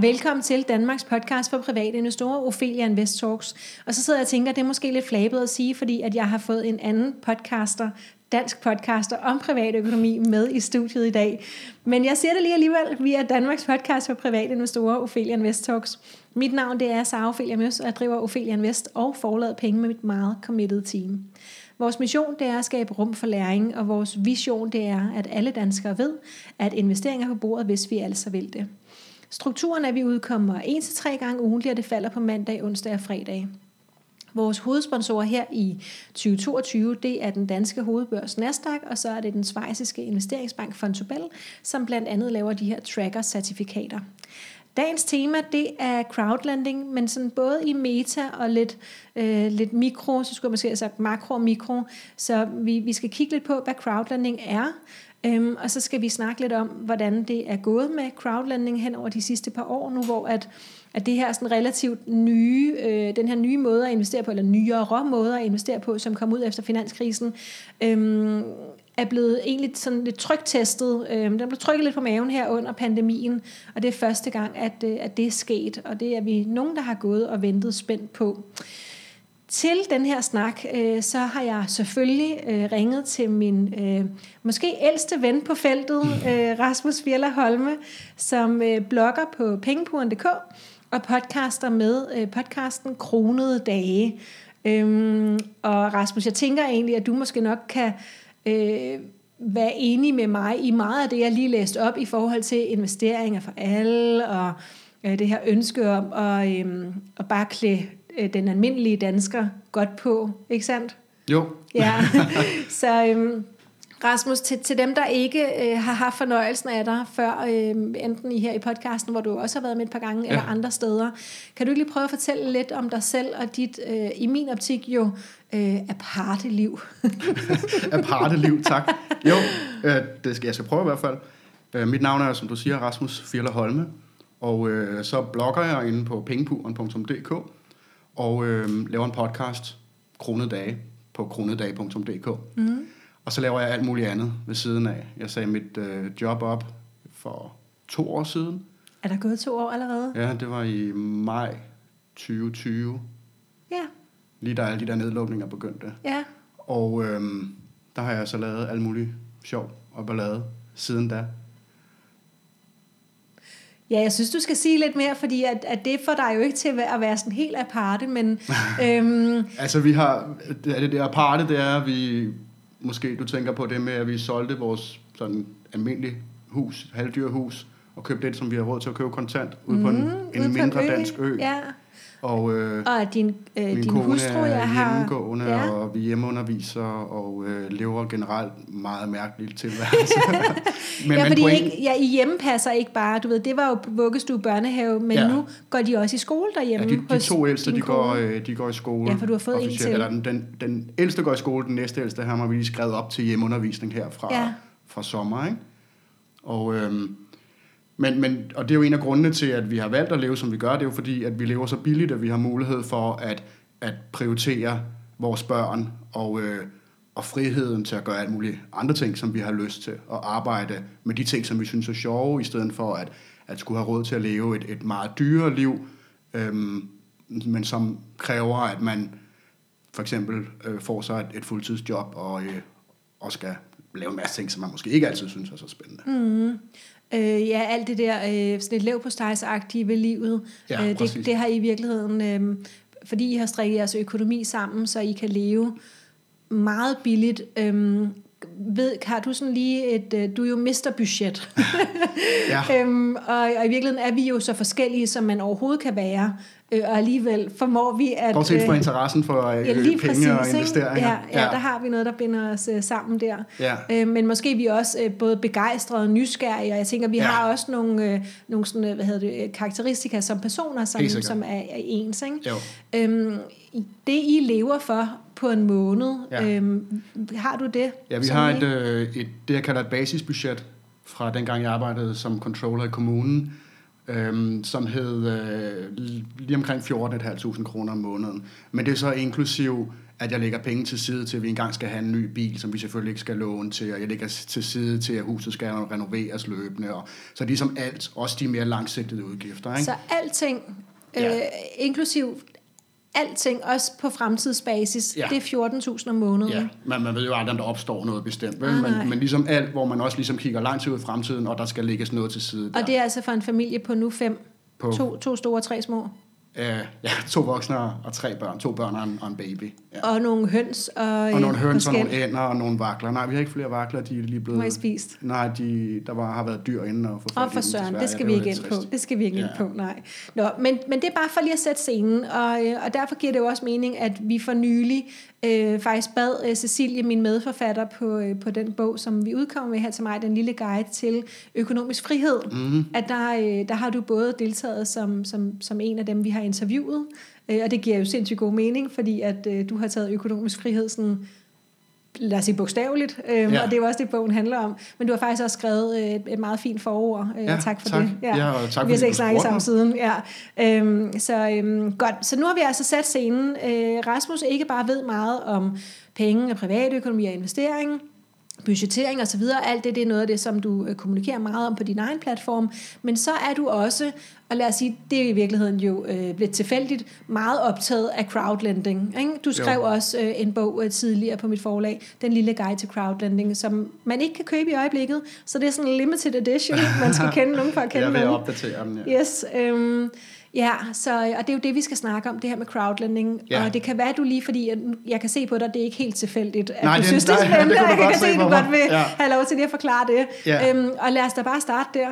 Velkommen til Danmarks podcast for private investorer, Ophelia Invest Talks. Og så sidder jeg og tænker, at det er måske lidt flabet at sige, fordi at jeg har fået en anden podcaster, dansk podcaster om privatøkonomi med i studiet i dag. Men jeg siger det lige alligevel, vi er Danmarks podcast for private investorer, Ophelia Invest Talks. Mit navn det er Sara Ophelia Møs, og jeg driver Ophelia Invest og forlader penge med mit meget committed team. Vores mission det er at skabe rum for læring, og vores vision det er, at alle danskere ved, at investeringer på bordet, hvis vi altså vil det. Strukturen er, at vi udkommer 1-3 gange ugentligt, og det falder på mandag, onsdag og fredag. Vores hovedsponsorer her i 2022, det er den danske hovedbørs Nasdaq, og så er det den svejsiske investeringsbank Fontobel, som blandt andet laver de her tracker-certifikater. Dagens tema, det er crowdlending, men sådan både i meta og lidt, øh, lidt mikro, så skulle jeg måske have sagt makro og mikro. Så vi, vi skal kigge lidt på, hvad crowdlending er, Øhm, og så skal vi snakke lidt om, hvordan det er gået med crowdlending hen over de sidste par år nu, hvor at, at det her sådan relativt nye, øh, den her nye måde at investere på, eller nyere måde at investere på, som kom ud efter finanskrisen, øhm, er blevet egentlig sådan lidt trygtestet. Øhm, den blev trykket lidt på maven her under pandemien, og det er første gang, at, øh, at det er sket, og det er vi nogen, der har gået og ventet spændt på. Til den her snak, øh, så har jeg selvfølgelig øh, ringet til min øh, måske ældste ven på feltet, øh, Rasmus Fjeller Holme, som øh, blogger på pengepuren.dk og podcaster med øh, podcasten Kronede Dage. Øhm, og Rasmus, jeg tænker egentlig, at du måske nok kan øh, være enig med mig i meget af det, jeg lige læste op i forhold til investeringer for alle, og øh, det her ønske om at, øh, at bare klæde øh, den almindelige dansker godt på, ikke sandt? Jo. Ja, så øhm, Rasmus, til, til dem, der ikke øh, har haft fornøjelsen af dig før, øh, enten i her i podcasten, hvor du også har været med et par gange, ja. eller andre steder, kan du ikke lige prøve at fortælle lidt om dig selv og dit, øh, i min optik jo, øh, aparte liv? aparte liv, tak. Jo, øh, det skal jeg skal prøve i hvert fald. Øh, mit navn er, som du siger, Rasmus Fjeller Holme, og øh, så blogger jeg inde på pengepuren.dk, og øh, laver en podcast, Kronedage, på kronedage.dk. Mm. Og så laver jeg alt muligt andet ved siden af. Jeg sagde mit øh, job op for to år siden. Er der gået to år allerede? Ja, det var i maj 2020. Ja. Lige da alle de der nedlukninger begyndte. Ja. Og øh, der har jeg så lavet alt muligt sjov og ballade siden da. Ja, jeg synes, du skal sige lidt mere, fordi at, at det får dig jo ikke til at være sådan helt aparte, men... øhm... altså, vi har... Det, det der aparte, det er, at vi... Måske du tænker på det med, at vi solgte vores sådan almindelige hus, halvdyrhus, og købte det, som vi har råd til at købe kontant, ude på en, mm, en mindre ø. dansk ø. Ja. Og, øh, og at din, øh, min din kone hustru, jeg er har... hjemmegående, ja. og vi hjemmeunderviser, og øh, lever generelt meget mærkeligt tilværelse. men, ja, fordi point... ikke, ja, I hjemmepasser ikke bare, du ved, det var jo vuggestue børnehave, men ja. nu går de også i skole derhjemme Ja, de, de to ældste, de går, øh, de går i skole. Ja, for du har fået en til. Eller den, den, den ældste går i skole, den næste ældste har vi lige skrevet op til hjemmeundervisning her fra, ja. fra sommer, ikke? Og... Øh, men, men, og det er jo en af grundene til, at vi har valgt at leve, som vi gør. Det er jo fordi, at vi lever så billigt, at vi har mulighed for at, at prioritere vores børn og, øh, og friheden til at gøre alt muligt andre ting, som vi har lyst til. Og arbejde med de ting, som vi synes er sjove, i stedet for at, at skulle have råd til at leve et, et meget dyrere liv, øhm, men som kræver, at man for eksempel øh, får sig et, et fuldtidsjob og, øh, og skal lave en masse ting, som man måske ikke altid synes er så spændende. Mm. Øh, ja, alt det der øh, sådan et lav på ved livet, ja, øh, det, det har I i virkeligheden, øh, fordi I har strikket jeres økonomi sammen, så I kan leve meget billigt. Øh, ved, har du sådan lige et, øh, du er jo mister budget. ja. øhm, og, og i virkeligheden er vi jo så forskellige, som man overhovedet kan være øh, og alligevel formår vi at... Bortset fra øh, interessen for øh, ja, lige penge præcis, og investeringer. Ja, ja, ja, der har vi noget, der binder os øh, sammen der. Ja. Øh, men måske vi også øh, både begejstrede og nysgerrige, og jeg tænker, vi ja. har også nogle, øh, nogle sådan, hvad hedder det, karakteristika som personer, som, som er, er ens. Ikke? Jo. Øhm, det I lever for på en måned, ja. øhm, har du det? Ja, vi har et, øh, et, det, jeg kalder et basisbudget, fra dengang jeg arbejdede som controller i kommunen, øhm, som hed øh, lige omkring 14.500 kroner om måneden. Men det er så inklusiv at jeg lægger penge til side til, at vi engang skal have en ny bil, som vi selvfølgelig ikke skal låne til, og jeg lægger til side til, at huset skal renoveres løbende. Og, så ligesom alt, også de mere langsigtede udgifter. Ikke? Så alting, ja. øh, inklusiv alting, også på fremtidsbasis, ja. det er 14.000 om måneden. Ja, men man ved jo aldrig, om der opstår noget bestemt. Vel? Ah, men, men ligesom alt, hvor man også ligesom kigger langt ud i fremtiden, og der skal lægges noget til side. Der. Og det er altså for en familie på nu fem, på, to, to store og tre små? Øh, ja, to voksne og tre børn. To børn og en, og en baby. Ja. Og nogle høns og Og nogle høns og nogle ænder og nogle vakler. Nej, vi har ikke flere vakler, de er lige blevet... Må I spist? Nej, de, der var, har været dyr inde og få Og for søren, det skal vi ikke ind på. Det skal vi ikke ja. ind på, nej. Nå, men, men det er bare for lige at sætte scenen, og, øh, og derfor giver det jo også mening, at vi for nylig øh, faktisk bad øh, Cecilie, min medforfatter på, øh, på den bog, som vi udkommer med her til mig, den lille guide til økonomisk frihed, mm. at der, øh, der har du både deltaget som, som, som en af dem, vi har interviewet, øh, og det giver jo sindssygt god mening, fordi at øh, du har taget økonomisk frihed sådan lad os sige bogstaveligt, øhm, ja. og det er jo også det, bogen handler om. Men du har faktisk også skrevet øh, et meget fint forord, øh, ja, tak for tak. det. Ja, ja og tak vi har ikke snakket sammen siden. Ja. Øhm, så øhm, godt, så nu har vi altså sat scenen. Øh, Rasmus ikke bare ved meget om penge og privatøkonomi og investering, budgettering osv., alt det, det er noget af det, som du øh, kommunikerer meget om på din egen platform, men så er du også, og lad os sige, det er i virkeligheden jo øh, blevet tilfældigt, meget optaget af crowdlending. Ikke? Du skrev jo. også øh, en bog øh, tidligere på mit forlag, Den lille guide til crowdlending, som man ikke kan købe i øjeblikket, så det er sådan en limited edition, man skal kende nogen for at kende Jeg vil opdatere den, ja. Yes, øh, Ja, så, og det er jo det, vi skal snakke om, det her med crowdlending. Ja. Og det kan være, du lige, fordi jeg kan se på dig, det er ikke helt tilfældigt, at nej, du det, synes, det er spændende, det og jeg kan se, at du godt vil ja. have lov til lige at forklare det. Ja. Øhm, og lad os da bare starte der.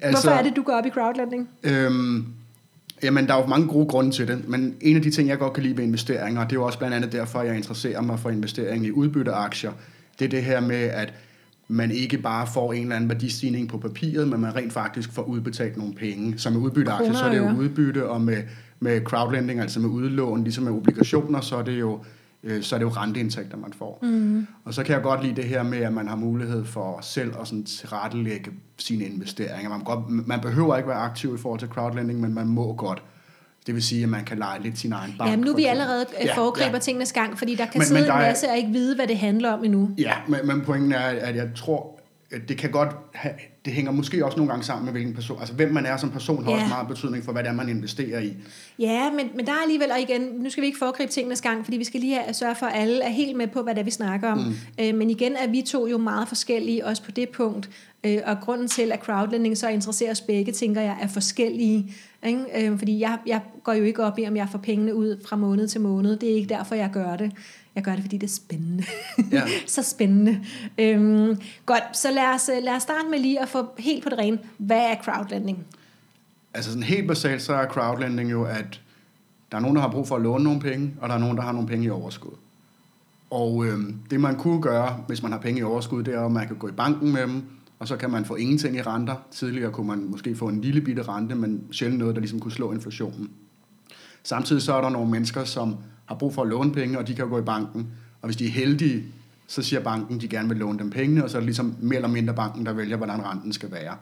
Altså, Hvorfor er det, du går op i crowdlending? Øhm, jamen, der er jo mange gode grunde til det, men en af de ting, jeg godt kan lide ved investeringer, det er jo også blandt andet derfor, jeg interesserer mig for investering i udbytteaktier, det er det her med, at man ikke bare får en eller anden værdistigning på papiret, men man rent faktisk får udbetalt nogle penge. Så med udbytteaktier, så er det jo udbytte, og med, med crowdlending, altså med udlån, ligesom med obligationer, så er det jo øh, så er det jo renteindtægter, man får. Mm. Og så kan jeg godt lide det her med, at man har mulighed for selv at sådan tilrettelægge sine investeringer. Man, godt, man behøver ikke være aktiv i forhold til crowdlending, men man må godt. Det vil sige, at man kan lege lidt sin egen bank. Jamen nu er vi allerede øh, foregriber ja, ja. tingenes gang, fordi der kan men, sidde men der en masse er, og ikke vide, hvad det handler om endnu. Ja, men, men pointen er, at jeg tror, at det kan godt have, det hænger måske også nogle gange sammen med, hvilken person, altså hvem man er som person, har ja. også meget betydning for, hvad det er, man investerer i. Ja, men, men der er alligevel, og igen, nu skal vi ikke foregribe tingenes gang, fordi vi skal lige have, sørge for, at alle er helt med på, hvad det er, vi snakker om. Mm. Øh, men igen er vi to jo meget forskellige, også på det punkt. Øh, og grunden til, at crowdlending så interesserer os begge, tænker jeg, er forskellige. Ikke? Øh, fordi jeg, jeg går jo ikke op i, om jeg får pengene ud fra måned til måned. Det er ikke derfor, jeg gør det. Jeg gør det, fordi det er spændende. Ja. så spændende. Øhm, godt, så lad os, lad os starte med lige at få helt på det rene. Hvad er crowdlending? Altså sådan helt basalt, så er crowdlending jo, at der er nogen, der har brug for at låne nogle penge, og der er nogen, der har nogle penge i overskud. Og øhm, det man kunne gøre, hvis man har penge i overskud, det er, at man kan gå i banken med dem, og så kan man få ingenting i renter. Tidligere kunne man måske få en lille bitte rente, men sjældent noget, der ligesom kunne slå inflationen. Samtidig så er der nogle mennesker, som har brug for at låne penge, og de kan gå i banken. Og hvis de er heldige, så siger banken, at de gerne vil låne dem pengene, og så er det ligesom mere eller mindre banken, der vælger, hvordan renten skal være.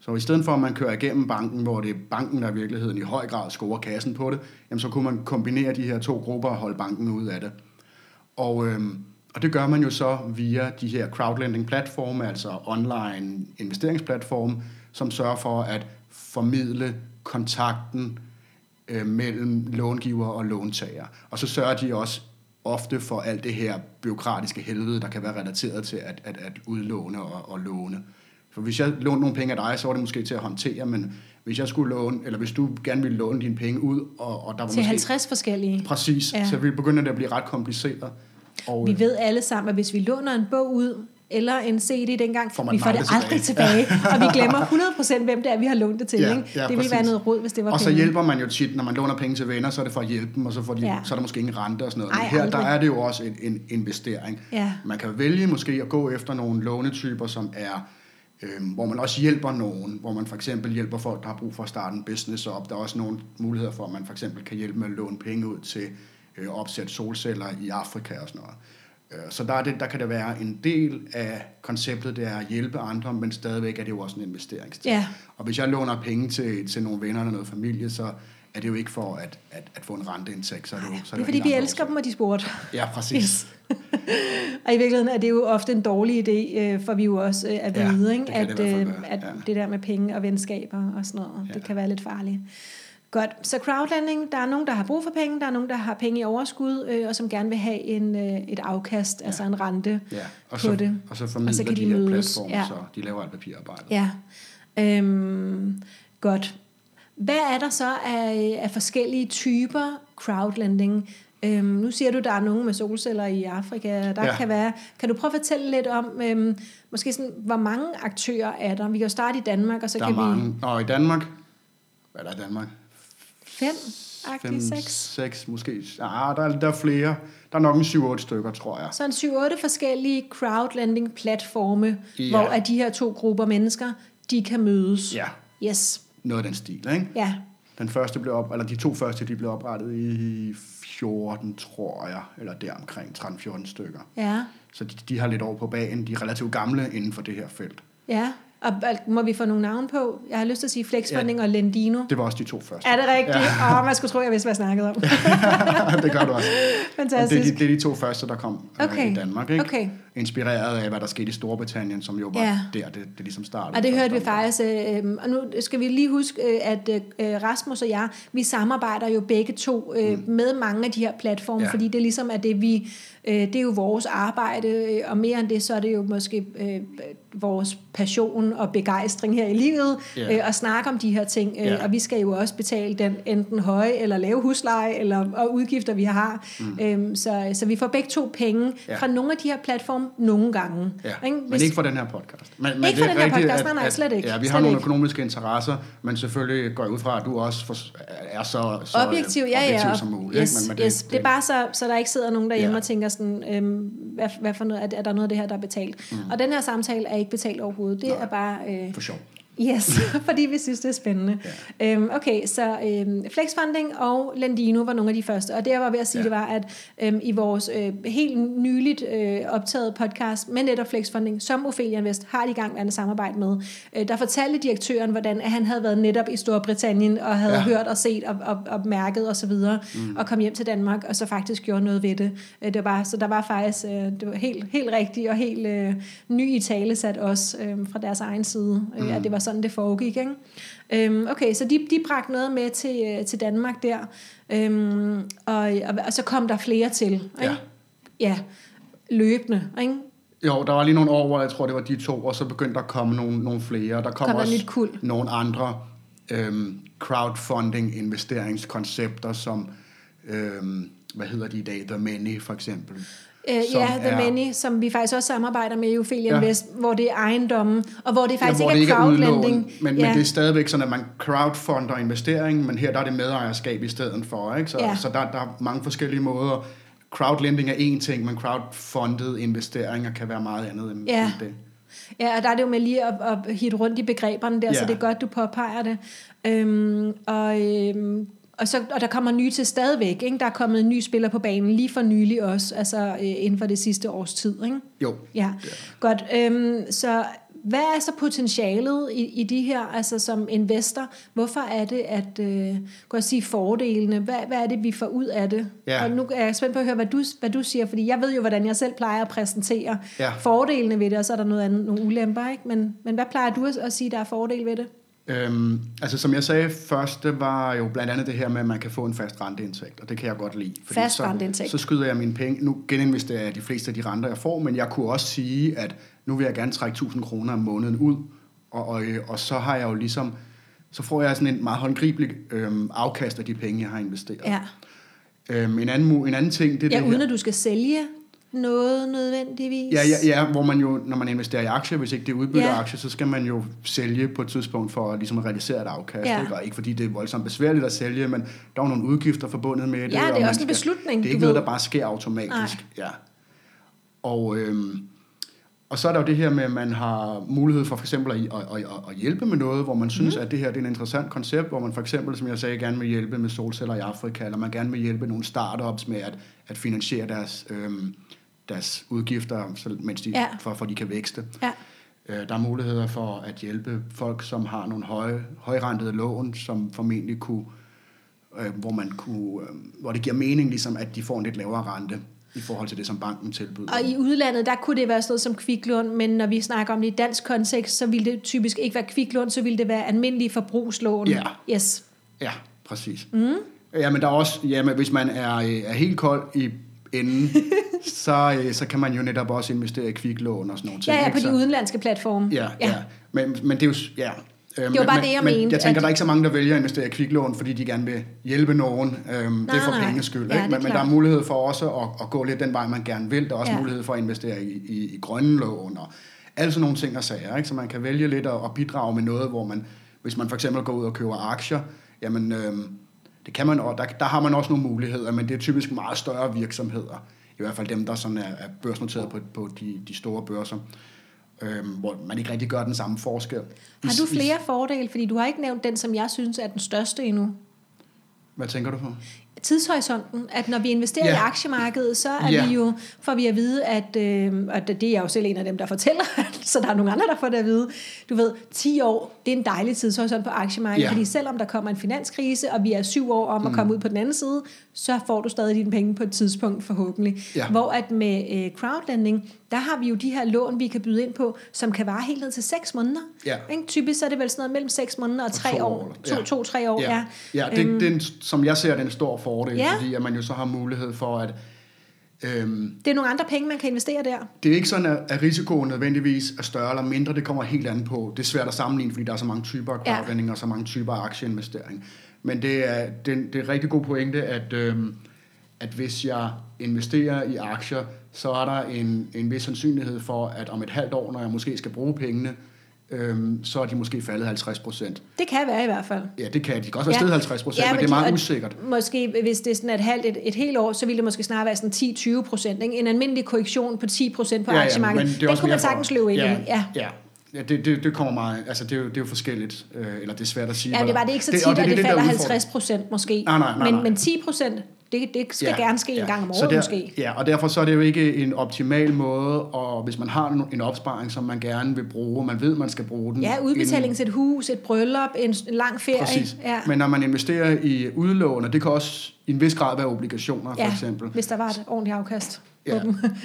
Så i stedet for, at man kører igennem banken, hvor det er banken, der i virkeligheden i høj grad scorer kassen på det, jamen så kunne man kombinere de her to grupper og holde banken ud af det. Og, øhm, og det gør man jo så via de her crowdlending-platforme, altså online investeringsplatforme, som sørger for at formidle kontakten øh, mellem långiver og låntager. Og så sørger de også ofte for alt det her byråkratiske helvede, der kan være relateret til at, at, at udlåne og, og låne. For hvis jeg lånte nogle penge af dig, så var det måske til at håndtere, men hvis jeg skulle låne, eller hvis du gerne ville låne dine penge ud, og, og der var til måske... 50 forskellige. Præcis, ja. så ville begynde det at blive ret kompliceret. Og, vi ved alle sammen, at hvis vi låner en bog ud, eller en CD dengang, får vi får det aldrig tilbage. tilbage. og vi glemmer 100% hvem det er, vi har lånt det til. Ja, ikke? Ja, det ville være noget råd, hvis det var Og penge. så hjælper man jo tit, når man låner penge til venner, så er det for at hjælpe dem, og så, får de, ja. så er der måske ingen rente og sådan noget. Ej, Men her aldrig. der er det jo også en, en investering. Ja. Man kan vælge måske at gå efter nogle lånetyper, som er Øhm, hvor man også hjælper nogen, hvor man for eksempel hjælper folk, der har brug for at starte en business op. Der er også nogle muligheder for, at man for eksempel kan hjælpe med at låne penge ud til øh, at opsætte solceller i Afrika og sådan noget. Øh, så der, er det, der kan det være en del af konceptet, det er at hjælpe andre, men stadigvæk er det jo også en investeringstid. Ja. Og hvis jeg låner penge til, til nogle venner eller noget familie, så er det jo ikke for at, at, at få en renteindtægt. Så er det, jo, så er det er fordi, vi elsker dem, og de spurgte. Ja, præcis. Yes. og i virkeligheden er det jo ofte en dårlig idé, øh, for vi jo også øh, at vide, ja, ikke? at, det, at ja. det der med penge og venskaber og sådan noget, ja. det kan være lidt farligt. Godt, så crowdlending, der er nogen, der har brug for penge, der er nogen, der har penge i overskud, øh, og som gerne vil have en, øh, et afkast, ja. altså en rente ja. og så, på det. Og så formidler og så kan de, de her platforme, ja. så de laver alt papirarbejde. Ja, øhm, godt. Hvad er der så af, af forskellige typer crowdlending? Øhm, nu siger du, der er nogen med solceller i Afrika. Der ja. kan være. Kan du prøve at fortælle lidt om, øhm, måske sådan, hvor mange aktører er der? Vi kan jo starte i Danmark, og så der kan er mange. vi... Nå, i Danmark? Hvad er der i Danmark? Fem? Fem, seks? Seks, måske. Ja, der er, der er flere. Der er nok en 7-8 stykker, tror jeg. Så en 7-8 forskellige crowdlending-platforme, ja. hvor at de her to grupper mennesker, de kan mødes. Ja. Yes. Noget af den stil, ikke? Ja. Den første blev op, eller de to første, de blev oprettet i 14, tror jeg, eller der omkring 13-14 stykker. Ja. Så de, de har lidt over på banen. De er relativt gamle inden for det her felt. Ja. Og må vi få nogle navne på? Jeg har lyst til at sige Flexfunding ja, og Lendino. Det var også de to første. Er det rigtigt? Åh, ja. oh, man skulle tro, jeg vidste, hvad jeg snakkede om. det gør du også. Fantastisk. det, er de, det er de to første, der kom øh, okay. i Danmark. Ikke? Okay. Inspireret af, hvad der skete i Storbritannien, som jo var ja. der, det, det ligesom startede. Og det hørte vi faktisk. Øh, og nu skal vi lige huske, øh, at øh, Rasmus og jeg, vi samarbejder jo begge to øh, mm. med mange af de her platforme, ja. fordi det ligesom er det, vi Øh, det er jo vores arbejde, øh, og mere end det, så er det jo måske øh, vores passion og begejstring her i livet, yeah. øh, at snakke om de her ting. Yeah. Og vi skal jo også betale den enten høje eller lave husleje, eller og udgifter, vi har. Mm. Øhm, så, så vi får begge to penge yeah. fra nogle af de her platforme nogle gange. Yeah. Ikke? Hvis, men ikke fra den her podcast. Men, men ikke fra den her podcast, nej, nej, slet ikke. Ja, vi har nogle økonomiske interesser, men selvfølgelig går jeg ud fra, at du også for, er så, så objektiv, ja, objektiv ja. som muligt. Yes, men, men det, yes. det, det er bare så, så der ikke sidder nogen derhjemme yeah. og tænker sådan, øhm, hvad, hvad for noget, er, er der noget af det her, der er betalt? Mm. Og den her samtale er ikke betalt overhovedet. Det Nej, er bare... Øh, for sjov. Yes, fordi vi synes, det er spændende. Ja. Øhm, okay, så øhm, Flexfunding og Lendino var nogle af de første. Og det, jeg var ved at sige, ja. det var, at øhm, i vores øh, helt nyligt øh, optaget podcast med netop Flexfunding, som Ophelia Invest har de i gang med at samarbejde med, øh, der fortalte direktøren, hvordan at han havde været netop i Storbritannien, og havde ja. hørt og set og, og, og mærket osv., og, mm. og kom hjem til Danmark, og så faktisk gjorde noget ved det. Øh, det var, så der var faktisk øh, det var helt, helt rigtigt og helt øh, ny i tale sat også øh, fra deres egen side, øh, mm. at det var sådan, det foregik. Ikke? Øhm, okay, så de, de bragte noget med til, øh, til Danmark der, øhm, og, og, og så kom der flere til. Ikke? Ja. ja, løbende. Ikke? Jo, der var lige nogle år, hvor jeg tror, det var de to, og så begyndte der at komme nogle, nogle flere. Der kom, kom også der nogle andre øhm, crowdfunding-investeringskoncepter, som, øhm, hvad hedder de i dag, The Many for eksempel. Uh, ja, The er, Many, som vi faktisk også samarbejder med i Ophelia ja. Invest, hvor det er ejendommen, og hvor det faktisk ja, hvor ikke er crowdlending. Ikke er men, ja. men det er stadigvæk sådan, at man crowdfunder investering, men her der er det medejerskab i stedet for. Ikke? Så, ja. så der, der er mange forskellige måder. Crowdlending er én ting, men crowdfunded investeringer kan være meget andet end, ja. end det. Ja, og der er det jo med lige at, at hitte rundt i begreberne der, ja. så det er godt, du påpeger det. Øhm, og øhm, og, så, og der kommer nye til stadigvæk. Ikke? Der er kommet en ny spiller på banen lige for nylig også, altså øh, inden for det sidste års tid. Ikke? Jo. Ja, ja. godt. Øhm, så hvad er så potentialet i, i de her, altså som investor? Hvorfor er det, at, øh, kan jeg sige, fordelene? Hvad, hvad er det, vi får ud af det? Ja. Og nu er jeg spændt på at høre, hvad du, hvad du siger, fordi jeg ved jo, hvordan jeg selv plejer at præsentere ja. fordelene ved det, og så er der noget andet, nogle ulemper. Ikke? Men, men hvad plejer du at sige, der er fordel ved det? Øhm, altså som jeg sagde først, det var jo blandt andet det her med, at man kan få en fast renteindtægt, og det kan jeg godt lide. Fordi fast renteindtægt? Så, så skyder jeg mine penge. Nu geninvesterer jeg de fleste af de renter, jeg får, men jeg kunne også sige, at nu vil jeg gerne trække 1000 kroner om måneden ud, og, og, og så har jeg jo ligesom, så får jeg sådan en meget håndgribelig øhm, afkast af de penge, jeg har investeret. Ja. Øhm, en, anden, en anden ting, det er ja, det uden her. at du skal sælge noget nødvendigvis. Ja, ja, ja, hvor man jo, når man investerer i aktier, hvis ikke det er udbytter ja. aktier, så skal man jo sælge på et tidspunkt for at ligesom realisere et afkast. Ja. Ikke? Og ikke fordi det er voldsomt besværligt at sælge, men der er nogle udgifter forbundet med det. Ja, det er også skal, en beslutning. Det er ikke noget, der bare sker automatisk. Nej. Ja. Og, øhm, og så er der jo det her med, at man har mulighed for for eksempel at, at, at, at hjælpe med noget, hvor man synes, mm. at det her det er en interessant koncept, hvor man for eksempel, som jeg sagde, gerne vil hjælpe med solceller i Afrika, eller man gerne vil hjælpe nogle startups med at, at finansiere deres... Øhm, deres udgifter, mens de, ja. for, for de kan vækste. Ja. Øh, der er muligheder for at hjælpe folk, som har nogle høje, højrentede lån, som formentlig kunne øh, hvor, man kunne, øh, hvor det giver mening, ligesom, at de får en lidt lavere rente i forhold til det, som banken tilbyder. Og i udlandet, der kunne det være sådan noget som kviklån, men når vi snakker om det i dansk kontekst, så ville det typisk ikke være kviklån, så ville det være almindelige forbrugslån. Ja. Yes. Ja, præcis. Mm. Ja, men der er også, ja, men hvis man er, øh, er helt kold i enden, så, øh, så kan man jo netop også investere i kviklån og sådan nogle ting. Ja, ja, på de udenlandske platforme. Ja, ja. ja. Men, men det er jo... Ja. Øh, var men, bare det, jeg men, mente, Jeg tænker, at- der er ikke så mange, der vælger at investere i kviklån, fordi de gerne vil hjælpe nogen. Øhm, det er for nej. penges skyld. Ja, Ikke? det men, men der er mulighed for også at, at gå lidt den vej, man gerne vil. Der er også Ja. mulighed for at investere i, i, i grønne lån og alle sådan nogle ting og sager. Ikke? Så man kan vælge lidt at, at bidrage med noget, hvor man, hvis man for eksempel går ud og køber aktier, jamen øhm, det kan man, og der, der har man også nogle muligheder, men det er typisk meget større virksomheder. I hvert fald dem, der sådan er, er børsnoteret på, på de, de store børser. Øhm, hvor man ikke rigtig gør den samme forskel. Har du flere fordele? Fordi du har ikke nævnt den, som jeg synes er den største endnu. Hvad tænker du på? Tidshorisonten, at når vi investerer Ja. i aktiemarkedet, så er Ja. vi jo, får vi at vide, at, øh, og det er jeg jo selv en af dem, der fortæller, så der er nogle andre, der får det at vide. Du ved, 10 år, det er en dejlig tidshorisont på aktiemarkedet, Ja. fordi selvom der kommer en finanskrise, og vi er syv år om at komme ud på den anden side, så får du stadig dine penge på et tidspunkt forhåbentlig. Ja. Hvor at med øh, crowdlending, der har vi jo de her lån, vi kan byde ind på, som kan vare helt ned til 6 måneder. Ja. Ikke? Typisk så er det vel sådan noget mellem 6 måneder og 3 to år. år, To, ja. to, tre år, ja. Ja, ja det, Øhm, det er en, som jeg ser, det er en stor fordel, Ja. fordi at man jo så har mulighed for at... Øhm, det er nogle andre penge, man kan investere der. det er ikke sådan, at, at risikoen nødvendigvis er større eller mindre. Det kommer helt an på. Det er svært at sammenligne, fordi der er så mange typer af Ja. crowdlending og så mange typer af aktieinvestering. Men det er, det, det er en rigtig god pointe, at, øhm, at hvis jeg investerer i aktier, så er der en, en vis sandsynlighed for, at om et halvt år, når jeg måske skal bruge pengene, øhm, så er de måske faldet 50 procent. Det kan være i hvert fald. Ja, det kan de. De kan også være steget 50 procent, men det er de- meget og usikkert. Måske, hvis det er sådan et halvt, et, et helt år, så ville det måske snarere være sådan 10-20 procent. En almindelig korrektion på 10 procent på Ja, ja, aktiemarkedet, men det den kunne man sagtens løbe ind ja, i. Ja. ja. Ja, det, det, det kommer meget, altså det er, jo, det er jo forskelligt, øh, eller det er svært at sige. Ja, det var det ikke så og tit, at det, er det er falder udfordringen. 50 procent måske. Nej, nej, nej, men, nej. men 10 procent, det, det skal ja, gerne ske en gang om så året der, måske. Ja, og derfor så er det jo ikke en optimal måde, og hvis man har en- opsparing, som man gerne vil bruge, man ved, man skal bruge den. Ja, udbetaling til et hus, et bryllup, en, lang ferie. Præcis. Ja. Men når man investerer i udlån, og det kan også i en vis grad være obligationer, for ja, eksempel. hvis der var et ordentligt afkast Ja,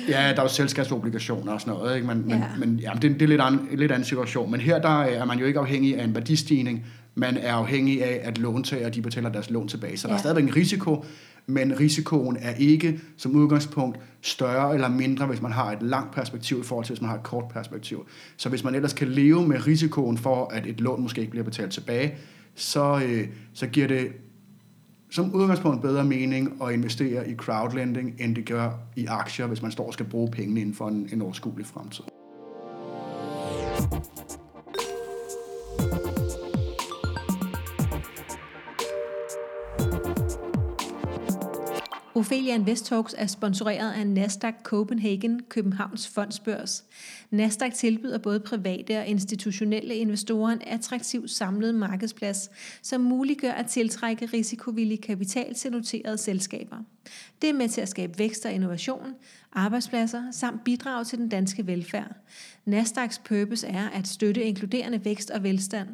ja, der er jo selskabsobligationer og sådan noget, ikke? Men, men, Ja. men ja, det, det er lidt an, en lidt anden situation. Men her der er man jo ikke afhængig af en værdistigning, man er afhængig af, at låntager de betaler deres lån tilbage. Så der Ja. er stadigvæk en risiko, men risikoen er ikke som udgangspunkt større eller mindre, hvis man har et langt perspektiv i forhold til, hvis man har et kort perspektiv. Så hvis man ellers kan leve med risikoen for, at et lån måske ikke bliver betalt tilbage, så, øh, så giver det som udgangspunkt bedre mening at investere i crowdlending, end det gør i aktier, hvis man står og skal bruge pengene inden for en, en overskuelig fremtid. Ophelia Invest Talks er sponsoreret af Nasdaq Copenhagen, Københavns Fondsbørs. Nasdaq tilbyder både private og institutionelle investorer en attraktiv samlet markedsplads, som muliggør at tiltrække risikovillig kapital til noterede selskaber. Det er med til at skabe vækst og innovation, arbejdspladser samt bidrage til den danske velfærd. Nasdaqs purpose er at støtte inkluderende vækst og velstand.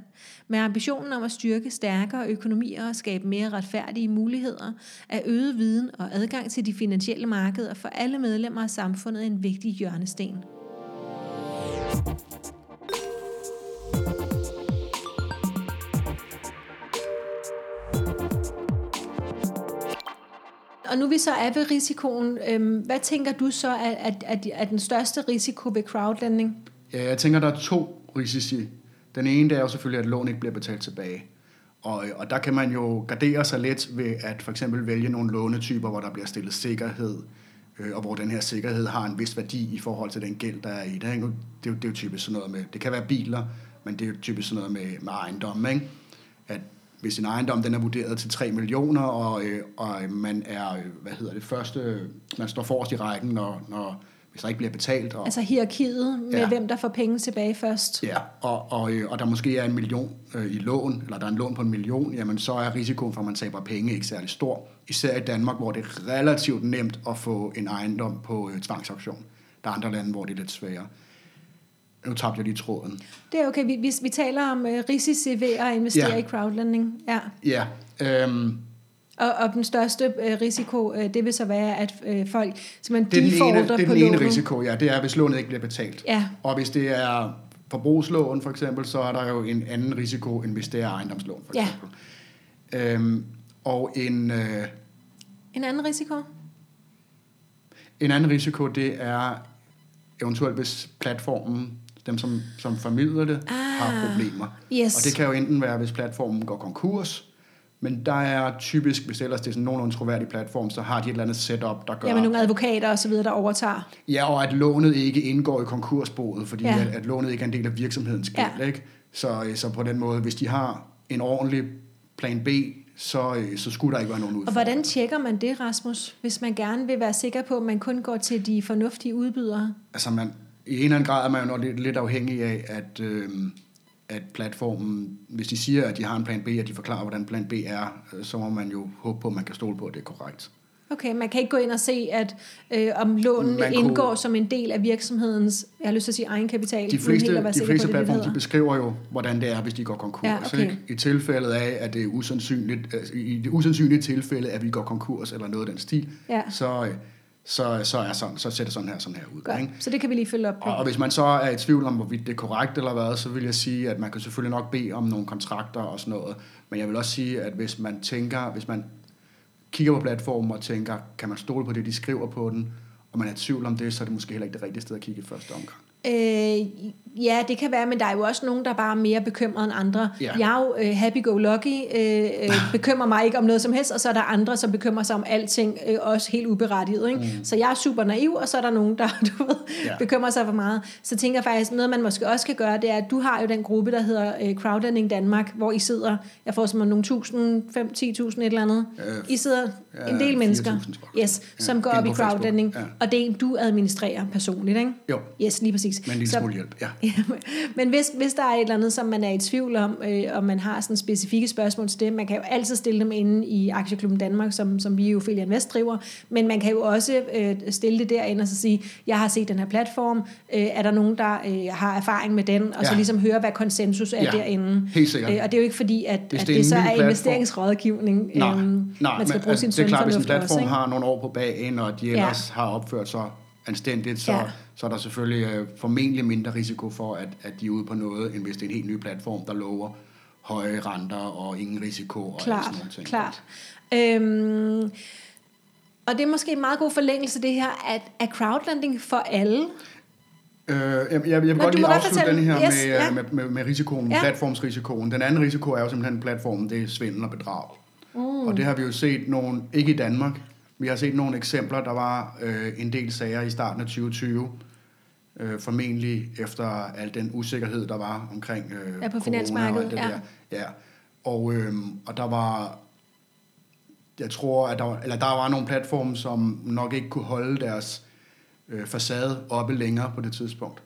Med ambitionen om at styrke stærkere økonomier og skabe mere retfærdige muligheder, er øget viden og adgang til de finansielle markeder for alle medlemmer af samfundet en vigtig hjørnesten. Og nu vi så er ved risikoen, øhm, hvad tænker du så er, er, er, er den største risiko ved crowdlending? Ja, jeg tænker, der er to risici. Den ene det er jo selvfølgelig, at lån ikke bliver betalt tilbage. Og, og der kan man jo gardere sig lidt ved at for eksempel vælge nogle lånetyper, hvor der bliver stillet sikkerhed, øh, og hvor den her sikkerhed har en vis værdi i forhold til den gæld, der er i det. Det er jo, det er jo typisk sådan noget med, det kan være biler, men det er jo typisk sådan noget med, med ejendomme, ikke? At hvis en ejendom den er vurderet til 3 millioner, og, øh, og man er, øh, hvad hedder det, første, man står forrest i rækken, når, når, hvis der ikke bliver betalt, og, Altså hierarkiet med, ja. Hvem der får penge tilbage først. Ja, og, og, øh, og der måske er en million øh, i lån, eller der er en lån på en million, jamen så er risikoen for, at man taber penge ikke særlig stor. Især i Danmark, hvor det er relativt nemt at få en ejendom på øh, tvangsauktion. Der er andre lande, hvor det er lidt sværere. Nu tabte jeg lige tråden. Det er okay. Vi, vi, vi taler om uh, risici ved at investere Ja. i crowdlending. Ja. Ja, øhm, Og, og den største øh, risiko, øh, det vil så være, at øh, folk simpelthen det er den ene, det er på den ene lånet. risiko, ja. Det er, hvis lånet ikke bliver betalt. Ja. Og hvis det er forbrugslån for eksempel, så er der jo en anden risiko, end hvis det er ejendomslån for Ja. eksempel. Øhm, og en, øh, En anden risiko? en anden risiko, det er eventuelt, hvis platformen, dem som, som formidler det, Ah, har problemer. yes. Og det kan jo enten være, hvis platformen går konkurs, men der er typisk, hvis ellers det er sådan nogenlunde troværdig platform, så har de et eller andet setup, der gør... Ja, med nogle advokater og så videre, der overtager. Ja, og at lånet ikke indgår i konkursboet, fordi Ja. at, at lånet ikke er en del af virksomhedens gæld. Ja. Ikke? Så, øh, så på den måde, hvis de har en ordentlig plan B, så, øh, så skulle der ikke være nogen Og udfordring. hvordan tjekker man det, Rasmus, hvis man gerne vil være sikker på, at man kun går til de fornuftige udbydere? Altså man, i en eller anden grad er man jo nok lidt, lidt afhængig af, at, øh, at platformen, hvis de siger, at de har en plan B, og de forklarer, hvordan plan B er, øh, så må man jo håbe på, at man kan stole på, at det er korrekt. Okay, man kan ikke gå ind og se, at øh, om lånen Man kunne- indgår som en del af virksomhedens, jeg har lyst til at sige egenkapital, De fleste, de fleste på, platforme, de beskriver jo, hvordan det er, hvis de går konkurs. Ja, okay. ikke? I tilfældet af, at det er usandsynligt, altså, i det usandsynlige tilfælde, at vi går konkurs eller noget af den stil, Ja. så, øh, så, så, er sådan, så ser det sådan her, sådan her ud. Godt, Ikke? så det kan vi lige følge op på. Og, og hvis man så er i tvivl om, hvorvidt det er korrekt eller hvad, så vil jeg sige, at man kan selvfølgelig nok bede om nogle kontrakter og sådan noget. Men jeg vil også sige, at hvis man tænker, hvis man kigger på platformen og tænker, kan man stole på det, de skriver på den, og man er i tvivl om det, så er det måske heller ikke det rigtige sted at kigge i første omgang. Øh, ja, det kan være, men der er jo også nogen, der bare er mere bekymrede end andre. Ja. Jeg er jo øh, happy-go-lucky, øh, øh, bekymrer mig ikke om noget som helst, og så er der andre, som bekymrer sig om alting, øh, også helt uberettiget. Ikke? Mm. Så jeg er super naiv, og så er der nogen, der du ved, Ja. bekymrer sig for meget. Så tænker jeg faktisk, noget man måske også kan gøre, det er, at du har jo den gruppe, der hedder øh, Crowdlending Danmark, hvor I sidder, jeg får som nogle tusind, fem, 10.000 et eller andet. Øh, I sidder ja, en del mennesker, 4.000 tror jeg. yes, som Ja, går op i crowdlending, Ja. og det er en, du administrerer personligt, ikke? Jo, Yes, lige præcis. med en lille Så- smule hjælp. Ja. Ja, men hvis, hvis der er et eller andet, som man er i tvivl om, øh, og man har sådan specifikke spørgsmål til det, man kan jo altid stille dem inde i Aktieklubben Danmark, som, som vi jo Ophelia Invest driver, men man kan jo også øh, stille det derinde og så sige, jeg har set den her platform, øh, er der nogen, der øh, har erfaring med den, og så Ja. ligesom høre, hvad konsensus er Ja, derinde. helt sikkert. Øh, og det er jo ikke fordi, at, Hvis at det det, er det så er investeringsrådgivning. Nej, Øhm, nej man skal men, bruge sin altså, det er klart, hvis en platform også, har nogle år på bagen, og de ellers ja. har opført sig anstændigt, så, Ja. så er der selvfølgelig øh, formentlig mindre risiko for, at, at de er ude på noget, end hvis det er en helt ny platform, der lover høje renter og ingen risiko og Klart, sådan nogle ting. klart. Øhm, og det er måske en meget god forlængelse det her, at er crowdlending for alle? Øh, jeg, jeg, jeg vil Nå, godt lige afslutte fortælle. den her Yes, med, ja. ja. med, med, med risikoen, Ja. ja. platformsrisikoen. Den anden risiko er jo simpelthen platformen, det er svindel og bedrag. Mm. Og det har vi jo set nogle, ikke i Danmark, vi har set nogle eksempler, der var øh, en del sager i starten af 2020, øh, formentlig efter al den usikkerhed, der var omkring øh, Ja, på finansmarkedet, og det ja. der. Ja. Og, øh, og der var, jeg tror, at der, var, eller der var nogle platforme, som nok ikke kunne holde deres øh, facade oppe længere på det tidspunkt.